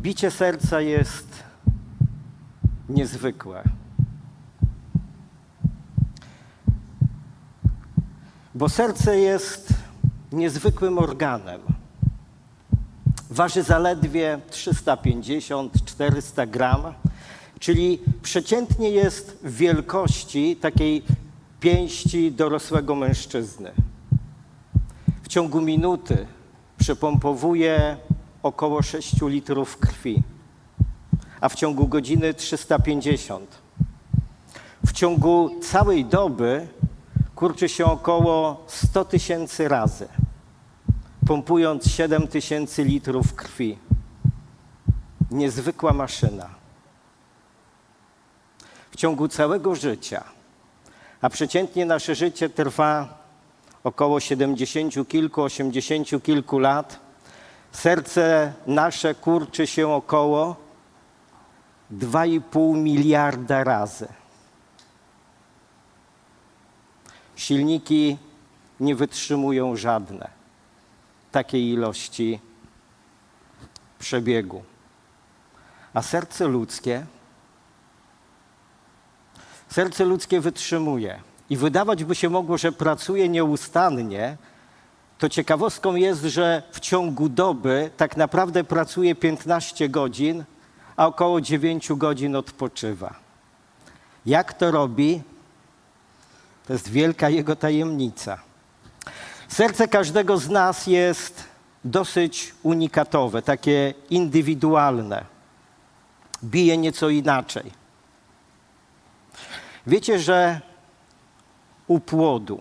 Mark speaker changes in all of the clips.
Speaker 1: Bicie serca jest niezwykłe. Bo serce jest niezwykłym organem. Waży zaledwie 350-400 gram, czyli przeciętnie jest w wielkości takiej pięści dorosłego mężczyzny. W ciągu minuty przepompowuje około 6 litrów krwi, a w ciągu godziny 350. W ciągu całej doby kurczy się około 100 tysięcy razy, pompując 7 tysięcy litrów krwi. Niezwykła maszyna. W ciągu całego życia, a przeciętnie nasze życie trwa około 70 kilku, 80 kilku lat, serce nasze kurczy się około 2,5 miliarda razy. Silniki nie wytrzymują żadne takiej ilości przebiegu. A serce ludzkie, serce ludzkie wytrzymuje. I wydawać by się mogło, że pracuje nieustannie, to ciekawostką jest, że w ciągu doby tak naprawdę pracuje 15 godzin, a około 9 godzin odpoczywa. Jak to robi? To jest wielka jego tajemnica. Serce każdego z nas jest dosyć unikatowe, takie indywidualne. Bije nieco inaczej. Wiecie, że u płodu,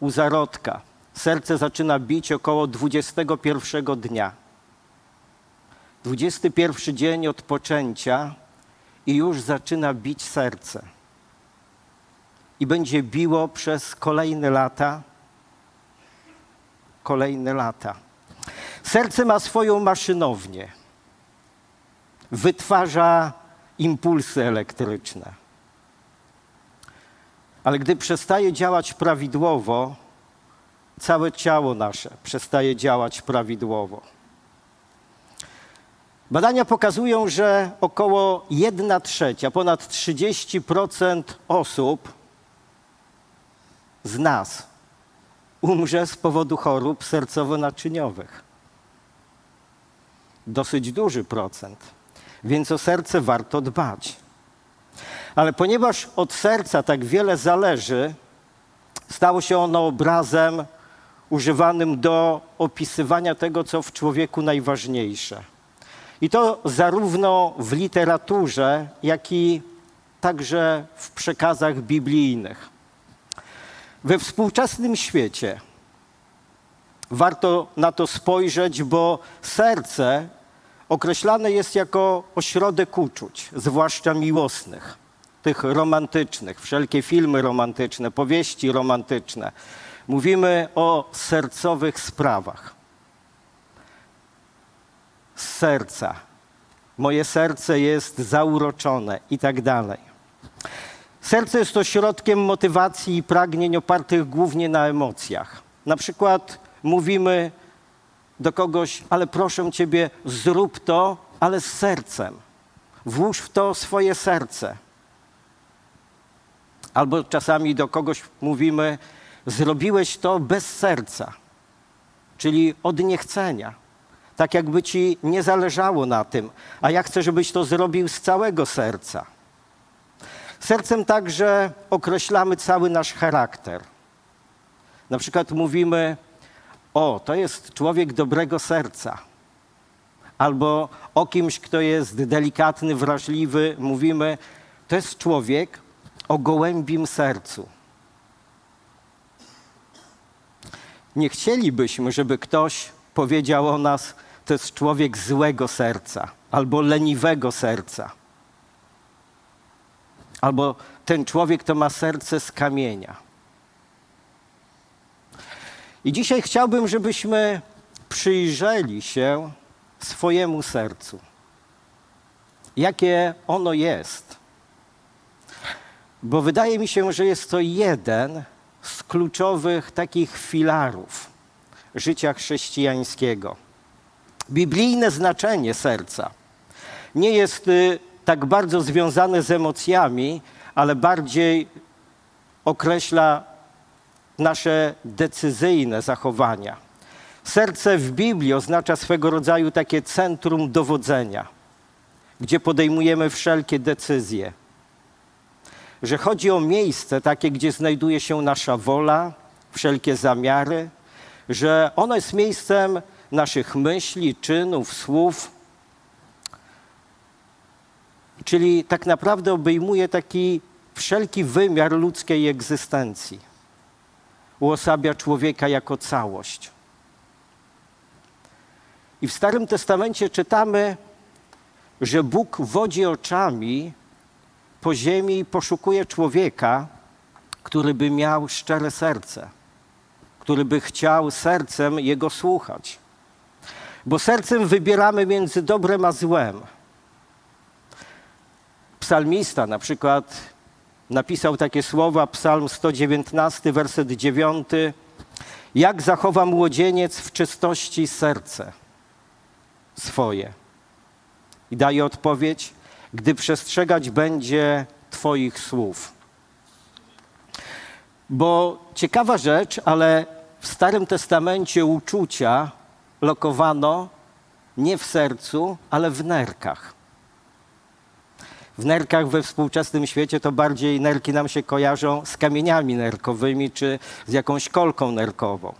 Speaker 1: u zarodka, serce zaczyna bić około 21 dnia. 21 dzień od poczęcia i już zaczyna bić serce. I będzie biło przez kolejne lata, kolejne lata. Serce ma swoją maszynownię. Wytwarza impulsy elektryczne. Ale gdy przestaje działać prawidłowo, całe ciało nasze przestaje działać prawidłowo. Badania pokazują, że około 1 trzecia, ponad 30% osób z nas umrze z powodu chorób sercowo-naczyniowych. Dosyć duży procent, więc o serce warto dbać. Ale ponieważ od serca tak wiele zależy, stało się ono obrazem używanym do opisywania tego, co w człowieku najważniejsze. I to zarówno w literaturze, jak i także w przekazach biblijnych. We współczesnym świecie warto na to spojrzeć, bo serce określane jest jako ośrodek uczuć, zwłaszcza miłosnych, tych romantycznych, wszelkie filmy romantyczne, powieści romantyczne. Mówimy o sercowych sprawach. Z serca. Moje serce jest zauroczone i tak dalej. Serce jest ośrodkiem motywacji i pragnień opartych głównie na emocjach. Na przykład mówimy do kogoś, ale proszę ciebie, zrób to, ale z sercem. Włóż w to swoje serce. Albo czasami do kogoś mówimy, zrobiłeś to bez serca, czyli od niechcenia. Tak jakby ci nie zależało na tym, a ja chcę, żebyś to zrobił z całego serca. Sercem także określamy cały nasz charakter. Na przykład mówimy, o, to jest człowiek dobrego serca. Albo o kimś, kto jest delikatny, wrażliwy, mówimy, to jest człowiek o gołębim sercu. Nie chcielibyśmy, żeby ktoś powiedział o nas, to jest człowiek złego serca albo leniwego serca. Albo ten człowiek to ma serce z kamienia. I dzisiaj chciałbym, żebyśmy przyjrzeli się swojemu sercu. Jakie ono jest. Bo wydaje mi się, że jest to jeden z kluczowych takich filarów życia chrześcijańskiego. Biblijne znaczenie serca nie jest y, tak bardzo związane z emocjami, ale bardziej określa nasze decyzyjne zachowania. Serce w Biblii oznacza swego rodzaju takie centrum dowodzenia, gdzie podejmujemy wszelkie decyzje. Że chodzi o miejsce takie, gdzie znajduje się nasza wola, wszelkie zamiary, że ono jest miejscem naszych myśli, czynów, słów. Czyli tak naprawdę obejmuje taki wszelki wymiar ludzkiej egzystencji. Uosabia człowieka jako całość. I w Starym Testamencie czytamy, że Bóg wodzi oczami po ziemi i poszukuje człowieka, który by miał szczere serce, który by chciał sercem Jego słuchać. Bo sercem wybieramy między dobrem a złem. Psalmista na przykład napisał takie słowa, Psalm 119, werset 9. Jak zachowa młodzieniec w czystości serce swoje? I daje odpowiedź, gdy przestrzegać będzie Twoich słów. Bo ciekawa rzecz, ale w Starym Testamencie uczucia lokowano nie w sercu, ale w nerkach. W nerkach we współczesnym świecie to bardziej nerki nam się kojarzą z kamieniami nerkowymi czy z jakąś kolką nerkową.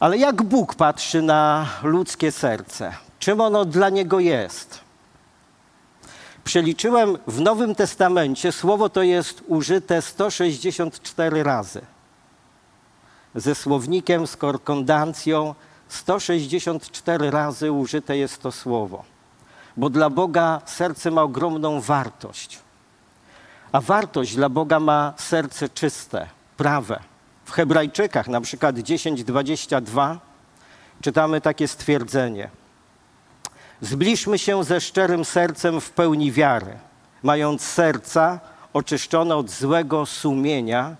Speaker 1: Ale jak Bóg patrzy na ludzkie serce? Czym ono dla niego jest? Przeliczyłem w Nowym Testamencie, słowo to jest użyte 164 razy. Ze słownikiem, z korkondancją 164 razy użyte jest to słowo. Bo dla Boga serce ma ogromną wartość. A wartość dla Boga ma serce czyste, prawe. W Hebrajczykach, na przykład 10:22, czytamy takie stwierdzenie – Zbliżmy się ze szczerym sercem w pełni wiary, mając serca oczyszczone od złego sumienia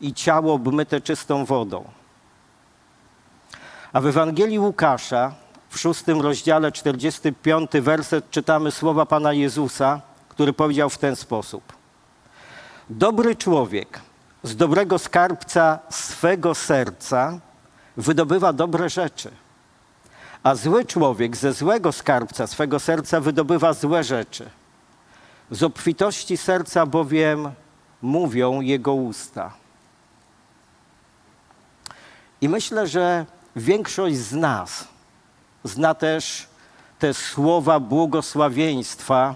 Speaker 1: i ciało obmyte czystą wodą. A w Ewangelii Łukasza w szóstym rozdziale, 45 werset czytamy słowa Pana Jezusa, który powiedział w ten sposób. Dobry człowiek z dobrego skarbca swego serca wydobywa dobre rzeczy – a zły człowiek ze złego skarbca swego serca wydobywa złe rzeczy. Z obfitości serca bowiem mówią jego usta. I myślę, że większość z nas zna też te słowa błogosławieństwa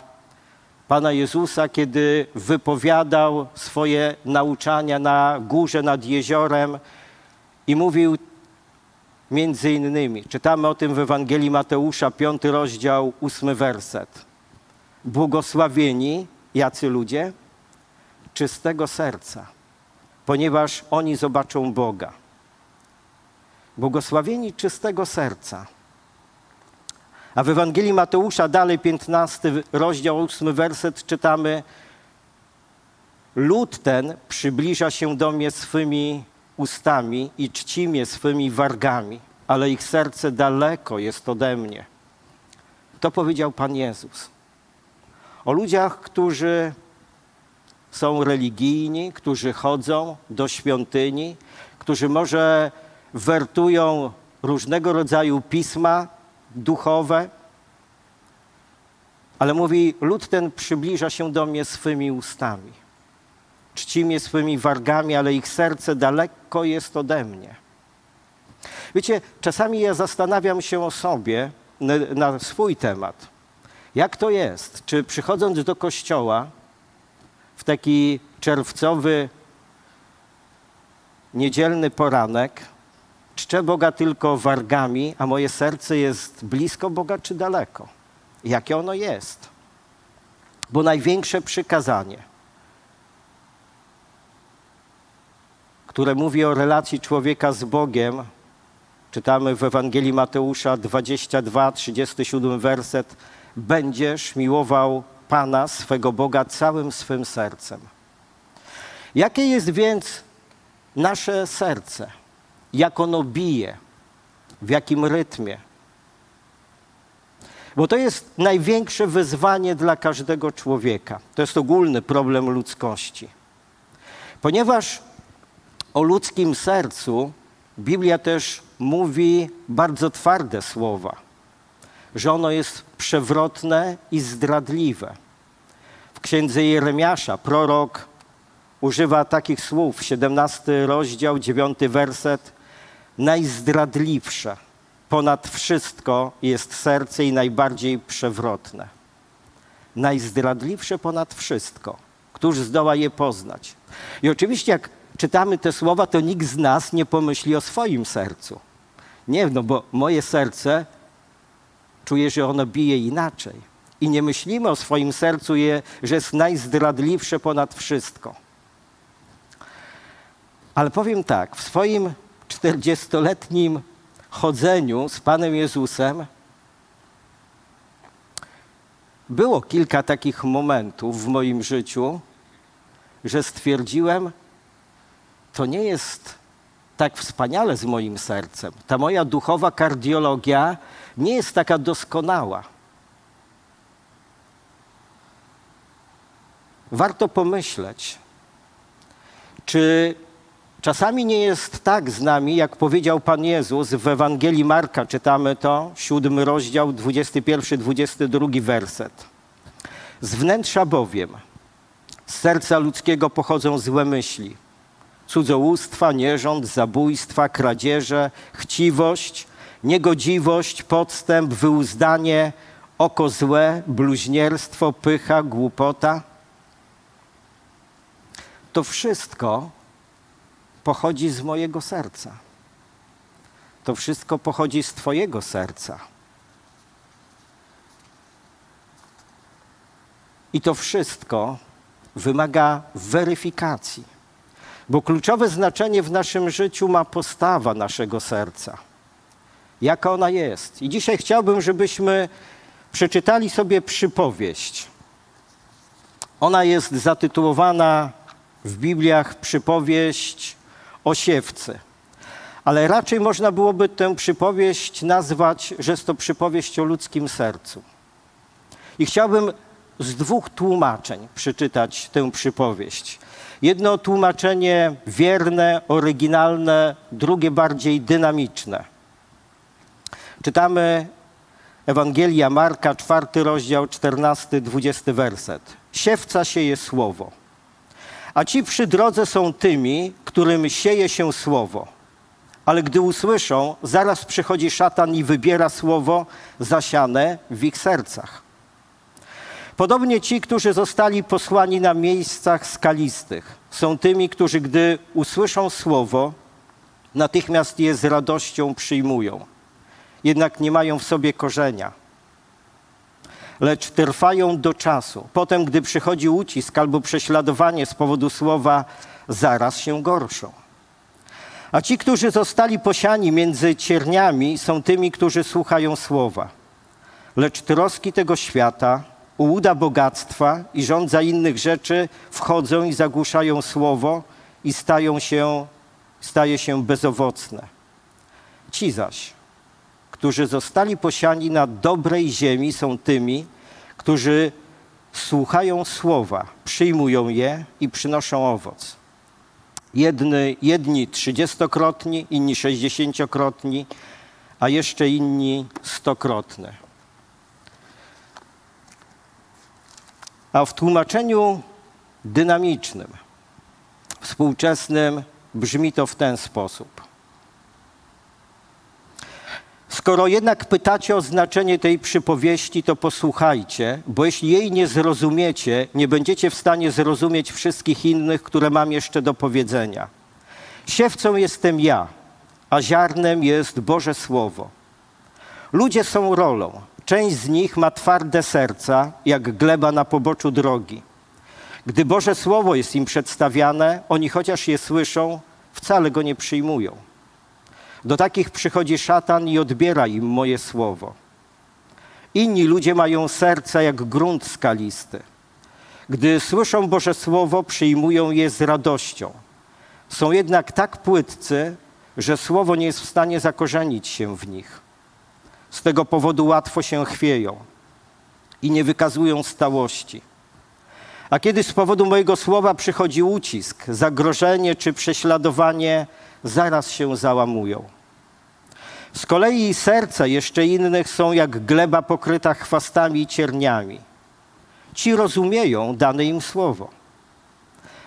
Speaker 1: Pana Jezusa, kiedy wypowiadał swoje nauczania na górze nad jeziorem i mówił Między innymi czytamy o tym w Ewangelii Mateusza, piąty rozdział, ósmy werset. Błogosławieni jacy ludzie? Czystego serca, ponieważ oni zobaczą Boga. Błogosławieni czystego serca. A w Ewangelii Mateusza dalej, piętnasty rozdział, ósmy werset czytamy Lud ten przybliża się do mnie swymi ustami i czci mnie swymi wargami, ale ich serce daleko jest ode mnie. To powiedział Pan Jezus. O ludziach, którzy są religijni, którzy chodzą do świątyni, którzy może wertują różnego rodzaju pisma duchowe, ale mówi: Lud ten przybliża się do mnie swymi ustami czci mnie swymi wargami, ale ich serce daleko jest ode mnie. Wiecie, czasami ja zastanawiam się o sobie na, na swój temat. Jak to jest? Czy przychodząc do kościoła w taki czerwcowy, niedzielny poranek, czczę Boga tylko wargami, a moje serce jest blisko Boga czy daleko? Jakie ono jest? Bo największe przykazanie – które mówi o relacji człowieka z Bogiem. Czytamy w Ewangelii Mateusza 22, 37 werset. Będziesz miłował Pana, swego Boga, całym swym sercem. Jakie jest więc nasze serce? Jak ono bije? w jakim rytmie. Bo to jest największe wyzwanie dla każdego człowieka. To jest ogólny problem ludzkości. Ponieważ o ludzkim sercu Biblia też mówi bardzo twarde słowa, że ono jest przewrotne i zdradliwe. W księdze Jeremiasza prorok używa takich słów, 17 rozdział, 9 werset, najzdradliwsze ponad wszystko jest serce i najbardziej przewrotne. Najzdradliwsze ponad wszystko. Któż zdoła je poznać? I oczywiście, jak czytamy te słowa, to nikt z nas nie pomyśli o swoim sercu. Nie, no bo moje serce czuje, że ono bije inaczej. I nie myślimy o swoim sercu, je, że jest najzdradliwsze ponad wszystko. Ale powiem tak, w swoim czterdziestoletnim chodzeniu z Panem Jezusem było kilka takich momentów w moim życiu, że stwierdziłem, to nie jest tak wspaniale z moim sercem. Ta moja duchowa kardiologia nie jest taka doskonała. Warto pomyśleć, czy czasami nie jest tak z nami, jak powiedział Pan Jezus w Ewangelii Marka, czytamy to, siódmy rozdział, 21-22 werset. Z wnętrza bowiem, z serca ludzkiego pochodzą złe myśli, cudzołóstwa, nierząd, zabójstwa, kradzieże, chciwość, niegodziwość, podstęp, wyuzdanie, oko złe, bluźnierstwo, pycha, głupota. To wszystko pochodzi z mojego serca. To wszystko pochodzi z Twojego serca. I to wszystko wymaga weryfikacji, bo kluczowe znaczenie w naszym życiu ma postawa naszego serca. Jaka ona jest. I dzisiaj chciałbym, żebyśmy przeczytali sobie przypowieść. Ona jest zatytułowana w Bibliach przypowieść o siewcy. Ale raczej można byłoby tę przypowieść nazwać, że jest to przypowieść o ludzkim sercu. I chciałbym z dwóch tłumaczeń przeczytać tę przypowieść. Jedno tłumaczenie wierne, oryginalne, drugie bardziej dynamiczne. Czytamy Ewangelia Marka, czwarty rozdział, czternasty, dwudziesty werset. Siewca sieje słowo, a ci przy drodze są tymi, którym sieje się słowo. Ale gdy usłyszą, zaraz przychodzi szatan i wybiera słowo zasiane w ich sercach. Podobnie ci, którzy zostali posłani na miejscach skalistych, są tymi, którzy gdy usłyszą słowo, natychmiast je z radością przyjmują. Jednak nie mają w sobie korzenia, lecz trwają do czasu. Potem, gdy przychodzi ucisk albo prześladowanie z powodu słowa, zaraz się gorszą. A ci, którzy zostali posiani między cierniami, są tymi, którzy słuchają słowa. Lecz troski tego świata, ułuda bogactwa i rządza innych rzeczy wchodzą i zagłuszają słowo i stają się, staje się bezowocne. Ci zaś, którzy zostali posiani na dobrej ziemi, są tymi, którzy słuchają słowa, przyjmują je i przynoszą owoc. Jedny, jedni trzydziestokrotni, inni sześćdziesięciokrotni, a jeszcze inni stokrotne. A w tłumaczeniu dynamicznym, współczesnym brzmi to w ten sposób. Skoro jednak pytacie o znaczenie tej przypowieści, to posłuchajcie, bo jeśli jej nie zrozumiecie, nie będziecie w stanie zrozumieć wszystkich innych, które mam jeszcze do powiedzenia. Siewcą jestem ja, a ziarnem jest Boże Słowo. Ludzie są rolą. Część z nich ma twarde serca, jak gleba na poboczu drogi. Gdy Boże Słowo jest im przedstawiane, oni chociaż je słyszą, wcale go nie przyjmują. Do takich przychodzi szatan i odbiera im moje słowo. Inni ludzie mają serca jak grunt skalisty. Gdy słyszą Boże Słowo, przyjmują je z radością. Są jednak tak płytcy, że słowo nie jest w stanie zakorzenić się w nich. Z tego powodu łatwo się chwieją i nie wykazują stałości. A kiedy z powodu mojego słowa przychodzi ucisk, zagrożenie czy prześladowanie, zaraz się załamują. Z kolei serca jeszcze innych są jak gleba pokryta chwastami i cierniami. Ci rozumieją dane im słowo.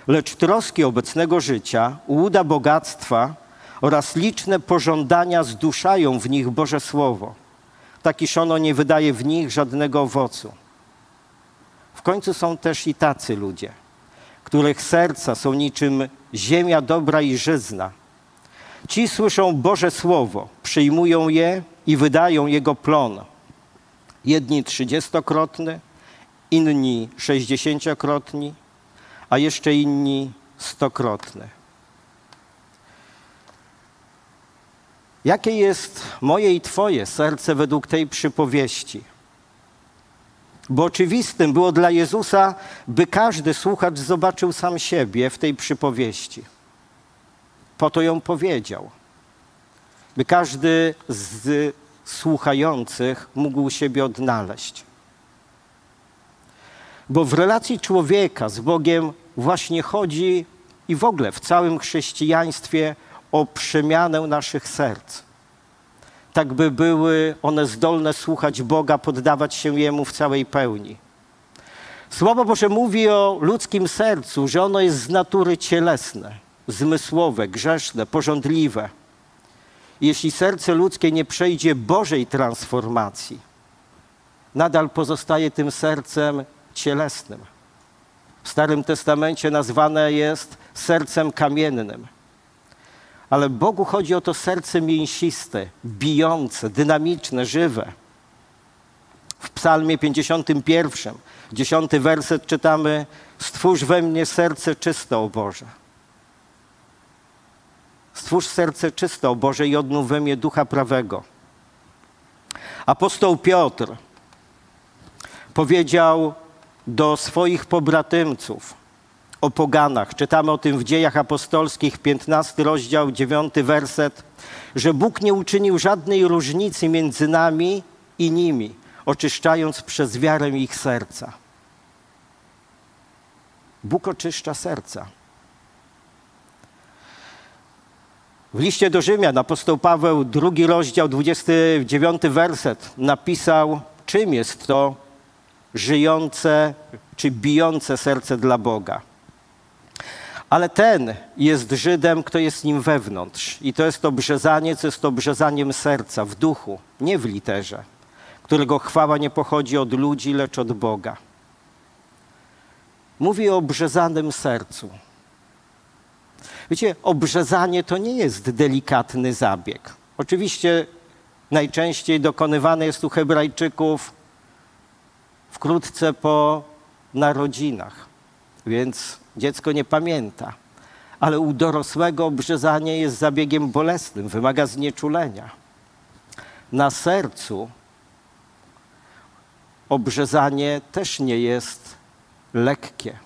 Speaker 1: Lecz troski obecnego życia, łuda bogactwa oraz liczne pożądania zduszają w nich Boże Słowo. Tak iż ono nie wydaje w nich żadnego owocu. W końcu są też i tacy ludzie, których serca są niczym ziemia dobra i żyzna. Ci słyszą Boże Słowo, przyjmują je i wydają jego plon. Jedni trzydziestokrotny, inni sześćdziesięciokrotni, a jeszcze inni stokrotny. Jakie jest moje i Twoje serce według tej przypowieści? Bo oczywistym było dla Jezusa, by każdy słuchacz zobaczył sam siebie w tej przypowieści. Po to ją powiedział. By każdy z słuchających mógł siebie odnaleźć. Bo w relacji człowieka z Bogiem właśnie chodzi i w ogóle w całym chrześcijaństwie o przemianę naszych serc. Tak by były one zdolne słuchać Boga, poddawać się Jemu w całej pełni. Słowo Boże mówi o ludzkim sercu, że ono jest z natury cielesne, zmysłowe, grzeszne, porządliwe. Jeśli serce ludzkie nie przejdzie Bożej transformacji, nadal pozostaje tym sercem cielesnym. W Starym Testamencie nazwane jest sercem kamiennym. Ale Bogu chodzi o to serce mięsiste, bijące, dynamiczne, żywe. W Psalmie 51, dziesiąty werset czytamy: Stwórz we mnie serce czyste, o Boże. Stwórz serce czyste, o Boże, i odnów we mnie ducha prawego. Apostoł Piotr powiedział do swoich pobratymców o poganach. Czytamy o tym w Dziejach Apostolskich, 15 rozdział, 9 werset, że Bóg nie uczynił żadnej różnicy między nami i nimi, oczyszczając przez wiarę ich serca. Bóg oczyszcza serca. W liście do Rzymian apostoł Paweł, drugi rozdział, 29 werset napisał, czym jest to żyjące czy bijące serce dla Boga. Ale ten jest Żydem, kto jest nim wewnątrz. I to jest to brzezanie, co jest to brzezaniem serca, w duchu, nie w literze, którego chwała nie pochodzi od ludzi, lecz od Boga. Mówi o brzezanym sercu. Wiecie, obrzezanie to nie jest delikatny zabieg. Oczywiście najczęściej dokonywany jest u Hebrajczyków wkrótce po narodzinach, więc dziecko nie pamięta. Ale u dorosłego obrzezanie jest zabiegiem bolesnym, wymaga znieczulenia. Na sercu obrzezanie też nie jest lekkie.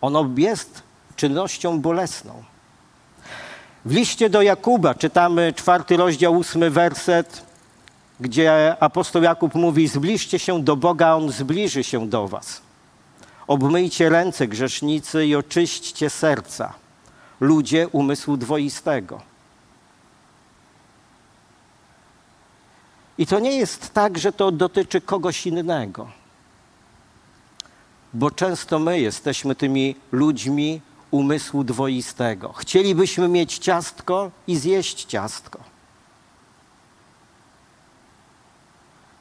Speaker 1: Ono jest czynnością bolesną. W liście do Jakuba czytamy czwarty rozdział, ósmy werset gdzie apostoł Jakub mówi: Zbliżcie się do Boga, on zbliży się do Was. Obmyjcie ręce, grzesznicy, i oczyśćcie serca, ludzie umysłu dwoistego. I to nie jest tak, że to dotyczy kogoś innego, bo często my jesteśmy tymi ludźmi umysłu dwoistego. Chcielibyśmy mieć ciastko i zjeść ciastko.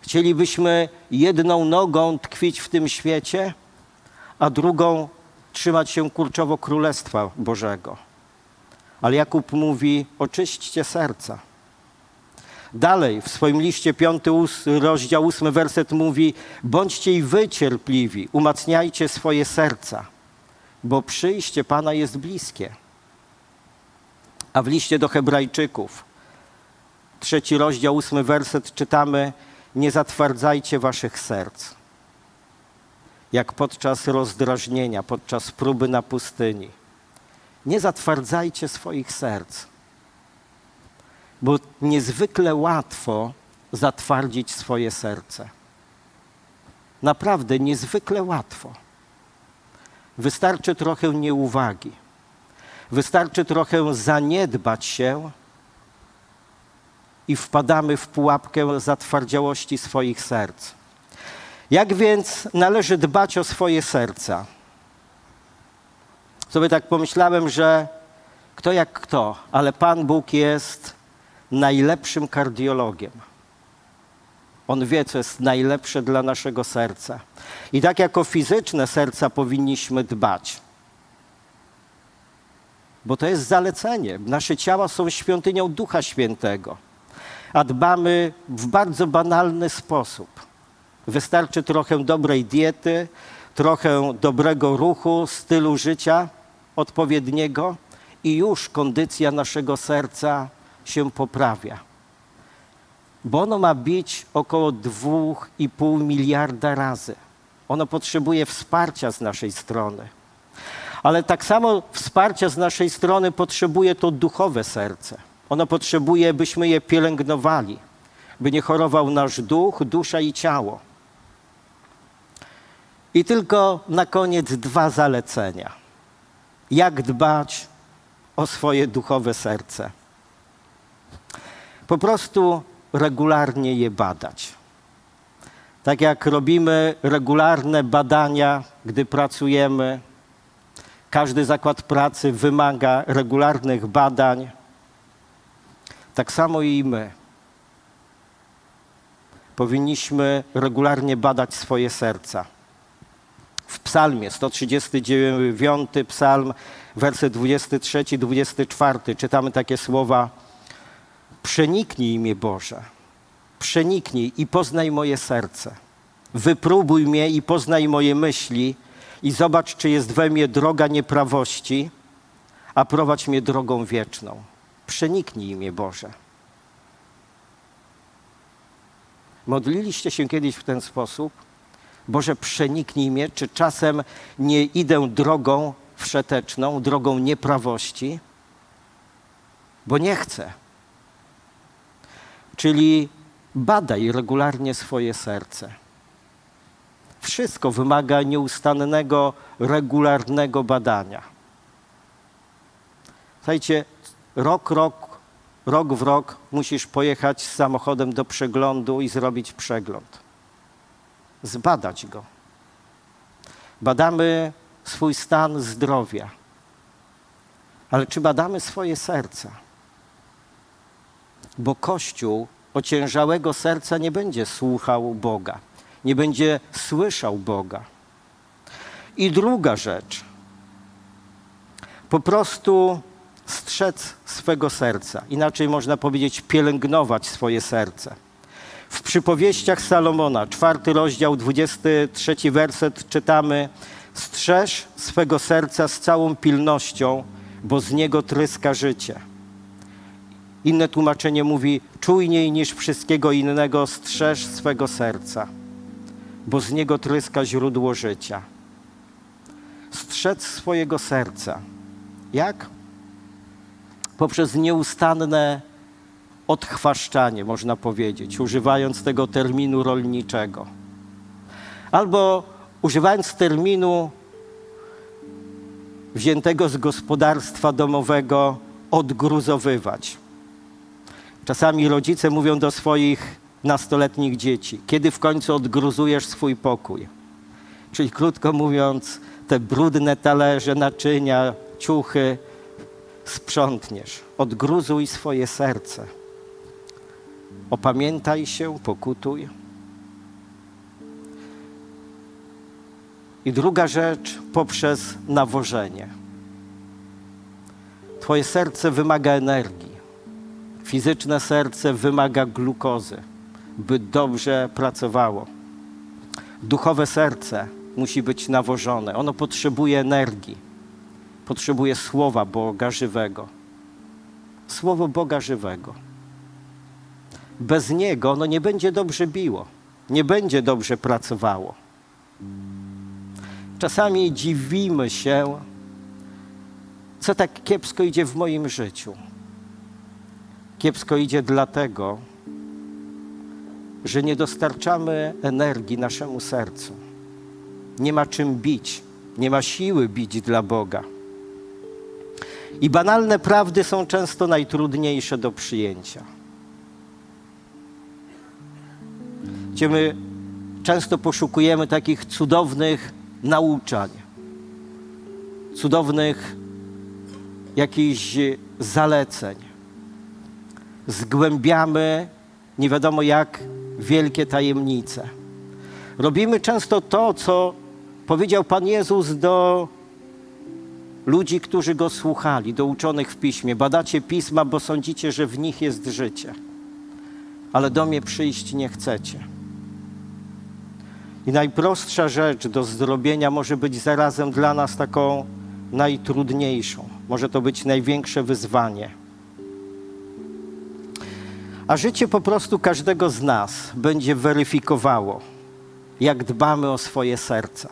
Speaker 1: Chcielibyśmy jedną nogą tkwić w tym świecie, a drugą trzymać się kurczowo Królestwa Bożego. Ale Jakub mówi: oczyśćcie serca. Dalej w swoim liście 5 rozdział 8 werset mówi: bądźcie i wy cierpliwi, umacniajcie swoje serca, bo przyjście Pana jest bliskie. A w liście do Hebrajczyków, trzeci rozdział, ósmy werset czytamy: nie zatwardzajcie waszych serc, jak podczas rozdrażnienia, podczas próby na pustyni. Nie zatwardzajcie swoich serc. bo niezwykle łatwo zatwardzić swoje serce. Naprawdę niezwykle łatwo. Wystarczy trochę nieuwagi, wystarczy trochę zaniedbać się i wpadamy w pułapkę zatwardziałości swoich serc. Jak więc należy dbać o swoje serca? Sobie tak pomyślałem, że kto jak kto, ale Pan Bóg jest najlepszym kardiologiem. On wie, co jest najlepsze dla naszego serca. I tak jako fizyczne serca powinniśmy dbać. Bo to jest zalecenie. Nasze ciała są świątynią Ducha Świętego. A dbamy w bardzo banalny sposób. Wystarczy trochę dobrej diety, trochę dobrego ruchu, stylu życia odpowiedniego i już kondycja naszego serca się poprawia. Bo ono ma bić około 2,5 miliarda razy. Ono potrzebuje wsparcia z naszej strony. Ale tak samo wsparcia z naszej strony potrzebuje to duchowe serce. Ono potrzebuje, byśmy je pielęgnowali, by nie chorował nasz duch, dusza i ciało. I tylko na koniec dwa zalecenia. Jak dbać o swoje duchowe serce? Po prostu regularnie je badać. Tak jak robimy regularne badania, gdy pracujemy, każdy zakład pracy wymaga regularnych badań, tak samo i my. Powinniśmy regularnie badać swoje serca. W psalmie 139 psalm, werset 23-24 czytamy takie słowa Przeniknij mnie, Boże, przeniknij i poznaj moje serce. Wypróbuj mnie i poznaj moje myśli i zobacz, czy jest we mnie droga nieprawości, a prowadź mnie drogą wieczną. Przeniknij mnie, Boże. Modliliście się kiedyś w ten sposób? Boże, przeniknij mnie, czy czasem nie idę drogą wszeteczną, drogą nieprawości? Bo nie chcę. Czyli badaj regularnie swoje serce. Wszystko wymaga nieustannego, regularnego badania. Słuchajcie, rok, rok, rok w rok musisz pojechać z samochodem do przeglądu i zrobić przegląd. Zbadać go. Badamy swój stan zdrowia. Ale czy badamy swoje serca? Bo Kościół ociężałego serca nie będzie słuchał Boga, nie będzie słyszał Boga. I druga rzecz, po prostu strzec swego serca. Inaczej można powiedzieć, pielęgnować swoje serce. W przypowieściach Salomona, czwarty rozdział, 23 werset czytamy: Strzeż swego serca z całą pilnością, bo z niego tryska życie. Inne tłumaczenie mówi: czujniej niż wszystkiego innego strzeż swego serca, bo z niego tryska źródło życia. Strzec swojego serca. Jak? Poprzez nieustanne odchwaszczanie, można powiedzieć, używając tego terminu rolniczego. Albo używając terminu wziętego z gospodarstwa domowego odgruzowywać. Czasami rodzice mówią do swoich nastoletnich dzieci, kiedy w końcu odgruzujesz swój pokój. Czyli krótko mówiąc, te brudne talerze, naczynia, ciuchy sprzątniesz. Odgruzuj swoje serce. Opamiętaj się, pokutuj. I druga rzecz, poprzez nawożenie. Twoje serce wymaga energii. Fizyczne serce wymaga glukozy, by dobrze pracowało. Duchowe serce musi być nawożone. Ono potrzebuje energii. Potrzebuje słowa Boga żywego. Słowo Boga żywego. Bez niego ono nie będzie dobrze biło, nie będzie dobrze pracowało. Czasami dziwimy się, co tak kiepsko idzie w moim życiu kiepsko idzie dlatego, że nie dostarczamy energii naszemu sercu. Nie ma czym bić, nie ma siły bić dla Boga. I banalne prawdy są często najtrudniejsze do przyjęcia. Gdzie my często poszukujemy takich cudownych nauczań, cudownych jakichś zaleceń. Zgłębiamy nie wiadomo jak wielkie tajemnice. Robimy często to, co powiedział Pan Jezus do ludzi, którzy go słuchali, do uczonych w piśmie. Badacie pisma, bo sądzicie, że w nich jest życie, ale do mnie przyjść nie chcecie. I najprostsza rzecz do zrobienia może być zarazem dla nas taką najtrudniejszą. Może to być największe wyzwanie. A życie po prostu każdego z nas będzie weryfikowało, jak dbamy o swoje serca.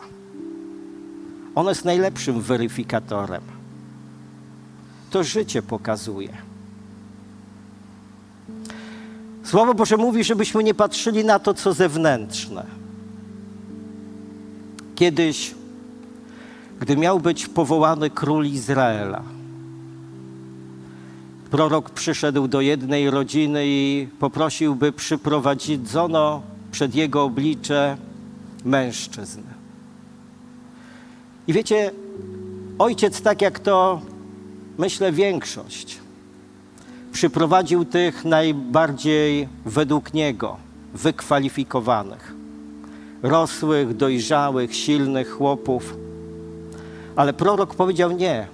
Speaker 1: Ono jest najlepszym weryfikatorem. To życie pokazuje. Słowo Boże mówi, żebyśmy nie patrzyli na to, co zewnętrzne. Kiedyś, gdy miał być powołany król Izraela, prorok przyszedł do jednej rodziny i poprosił, by przyprowadzono przed jego oblicze mężczyzn. I wiecie, ojciec, tak jak to myślę większość, przyprowadził tych najbardziej według niego wykwalifikowanych, rosłych, dojrzałych, silnych chłopów. Ale prorok powiedział nie.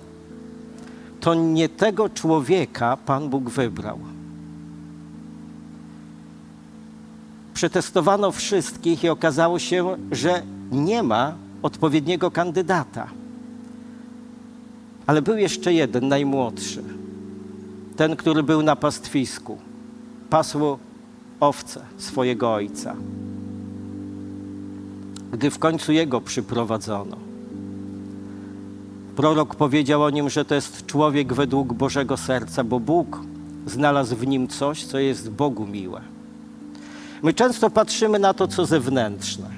Speaker 1: To nie tego człowieka Pan Bóg wybrał. Przetestowano wszystkich i okazało się, że nie ma odpowiedniego kandydata. Ale był jeszcze jeden, najmłodszy. Ten, który był na pastwisku. Pasł owce swojego ojca. Gdy w końcu jego przyprowadzono, prorok powiedział o nim, że to jest człowiek według Bożego serca, bo Bóg znalazł w nim coś, co jest Bogu miłe. My często patrzymy na to, co zewnętrzne.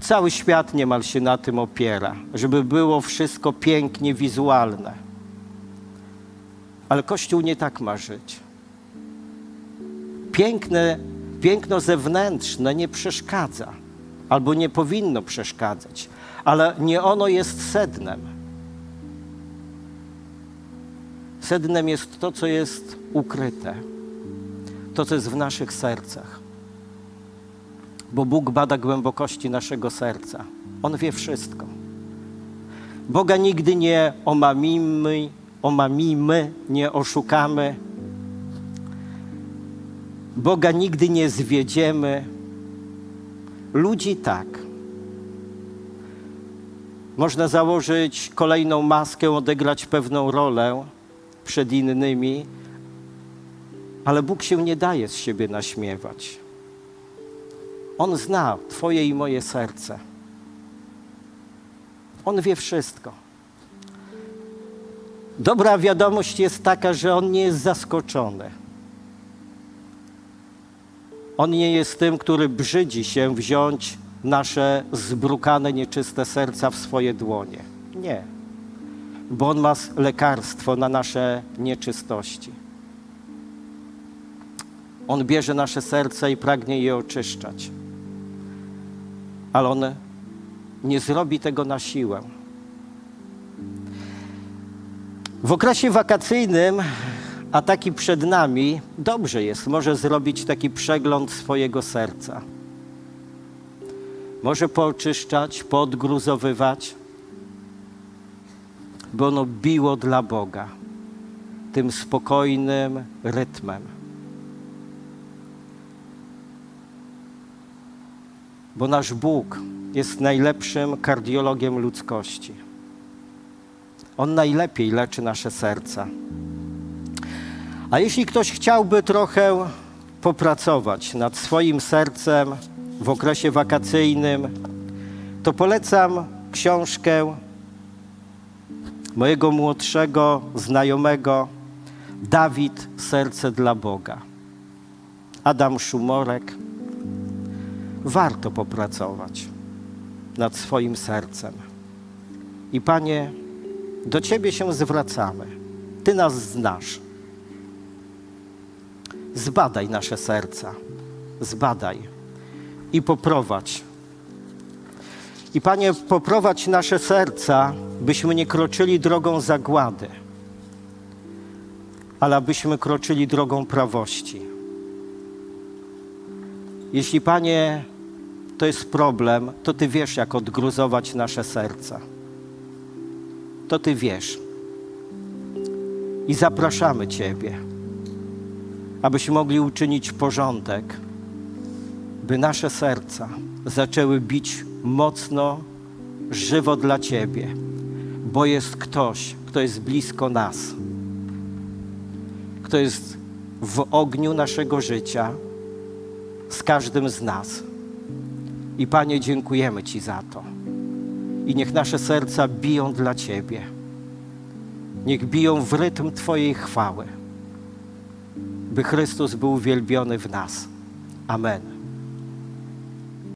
Speaker 1: Cały świat niemal się na tym opiera, żeby było wszystko pięknie wizualne. Ale Kościół nie tak ma żyć. Piękne, piękno zewnętrzne nie przeszkadza, albo nie powinno przeszkadzać, ale nie ono jest sednem. Sednem jest to, co jest ukryte, to, co jest w naszych sercach bo Bóg bada głębokości naszego serca. On wie wszystko. Boga nigdy nie omamimy, omamimy, nie oszukamy. Boga nigdy nie zwiedziemy. Ludzi tak. Można założyć kolejną maskę, odegrać pewną rolę przed innymi, ale Bóg się nie daje z siebie naśmiewać. On zna Twoje i moje serce. On wie wszystko. Dobra wiadomość jest taka, że On nie jest zaskoczony. On nie jest tym, który brzydzi się wziąć nasze zbrukane, nieczyste serca w swoje dłonie. Nie. Bo On ma lekarstwo na nasze nieczystości. On bierze nasze serca i pragnie je oczyszczać ale on nie zrobi tego na siłę. W okresie wakacyjnym, a taki przed nami, dobrze jest, może zrobić taki przegląd swojego serca. Może pooczyszczać, podgruzowywać, by ono biło dla Boga tym spokojnym rytmem. bo nasz Bóg jest najlepszym kardiologiem ludzkości. On najlepiej leczy nasze serca. A jeśli ktoś chciałby trochę popracować nad swoim sercem w okresie wakacyjnym, to polecam książkę mojego młodszego znajomego Dawid, serce dla Boga. Adam Szumorek. Warto popracować nad swoim sercem. I Panie, do Ciebie się zwracamy. Ty nas znasz. Zbadaj nasze serca. Zbadaj i poprowadź. I Panie, poprowadź nasze serca, byśmy nie kroczyli drogą zagłady, ale abyśmy kroczyli drogą prawości. Jeśli Panie, to jest problem, to Ty wiesz, jak odgruzować nasze serca. To Ty wiesz. I zapraszamy Ciebie, abyśmy mogli uczynić porządek, by nasze serca zaczęły bić mocno, żywo dla Ciebie, bo jest ktoś, kto jest blisko nas, kto jest w ogniu naszego życia z każdym z nas. I Panie, dziękujemy Ci za to. I niech nasze serca biją dla Ciebie. Niech biją w rytm Twojej chwały, by Chrystus był uwielbiony w nas. Amen.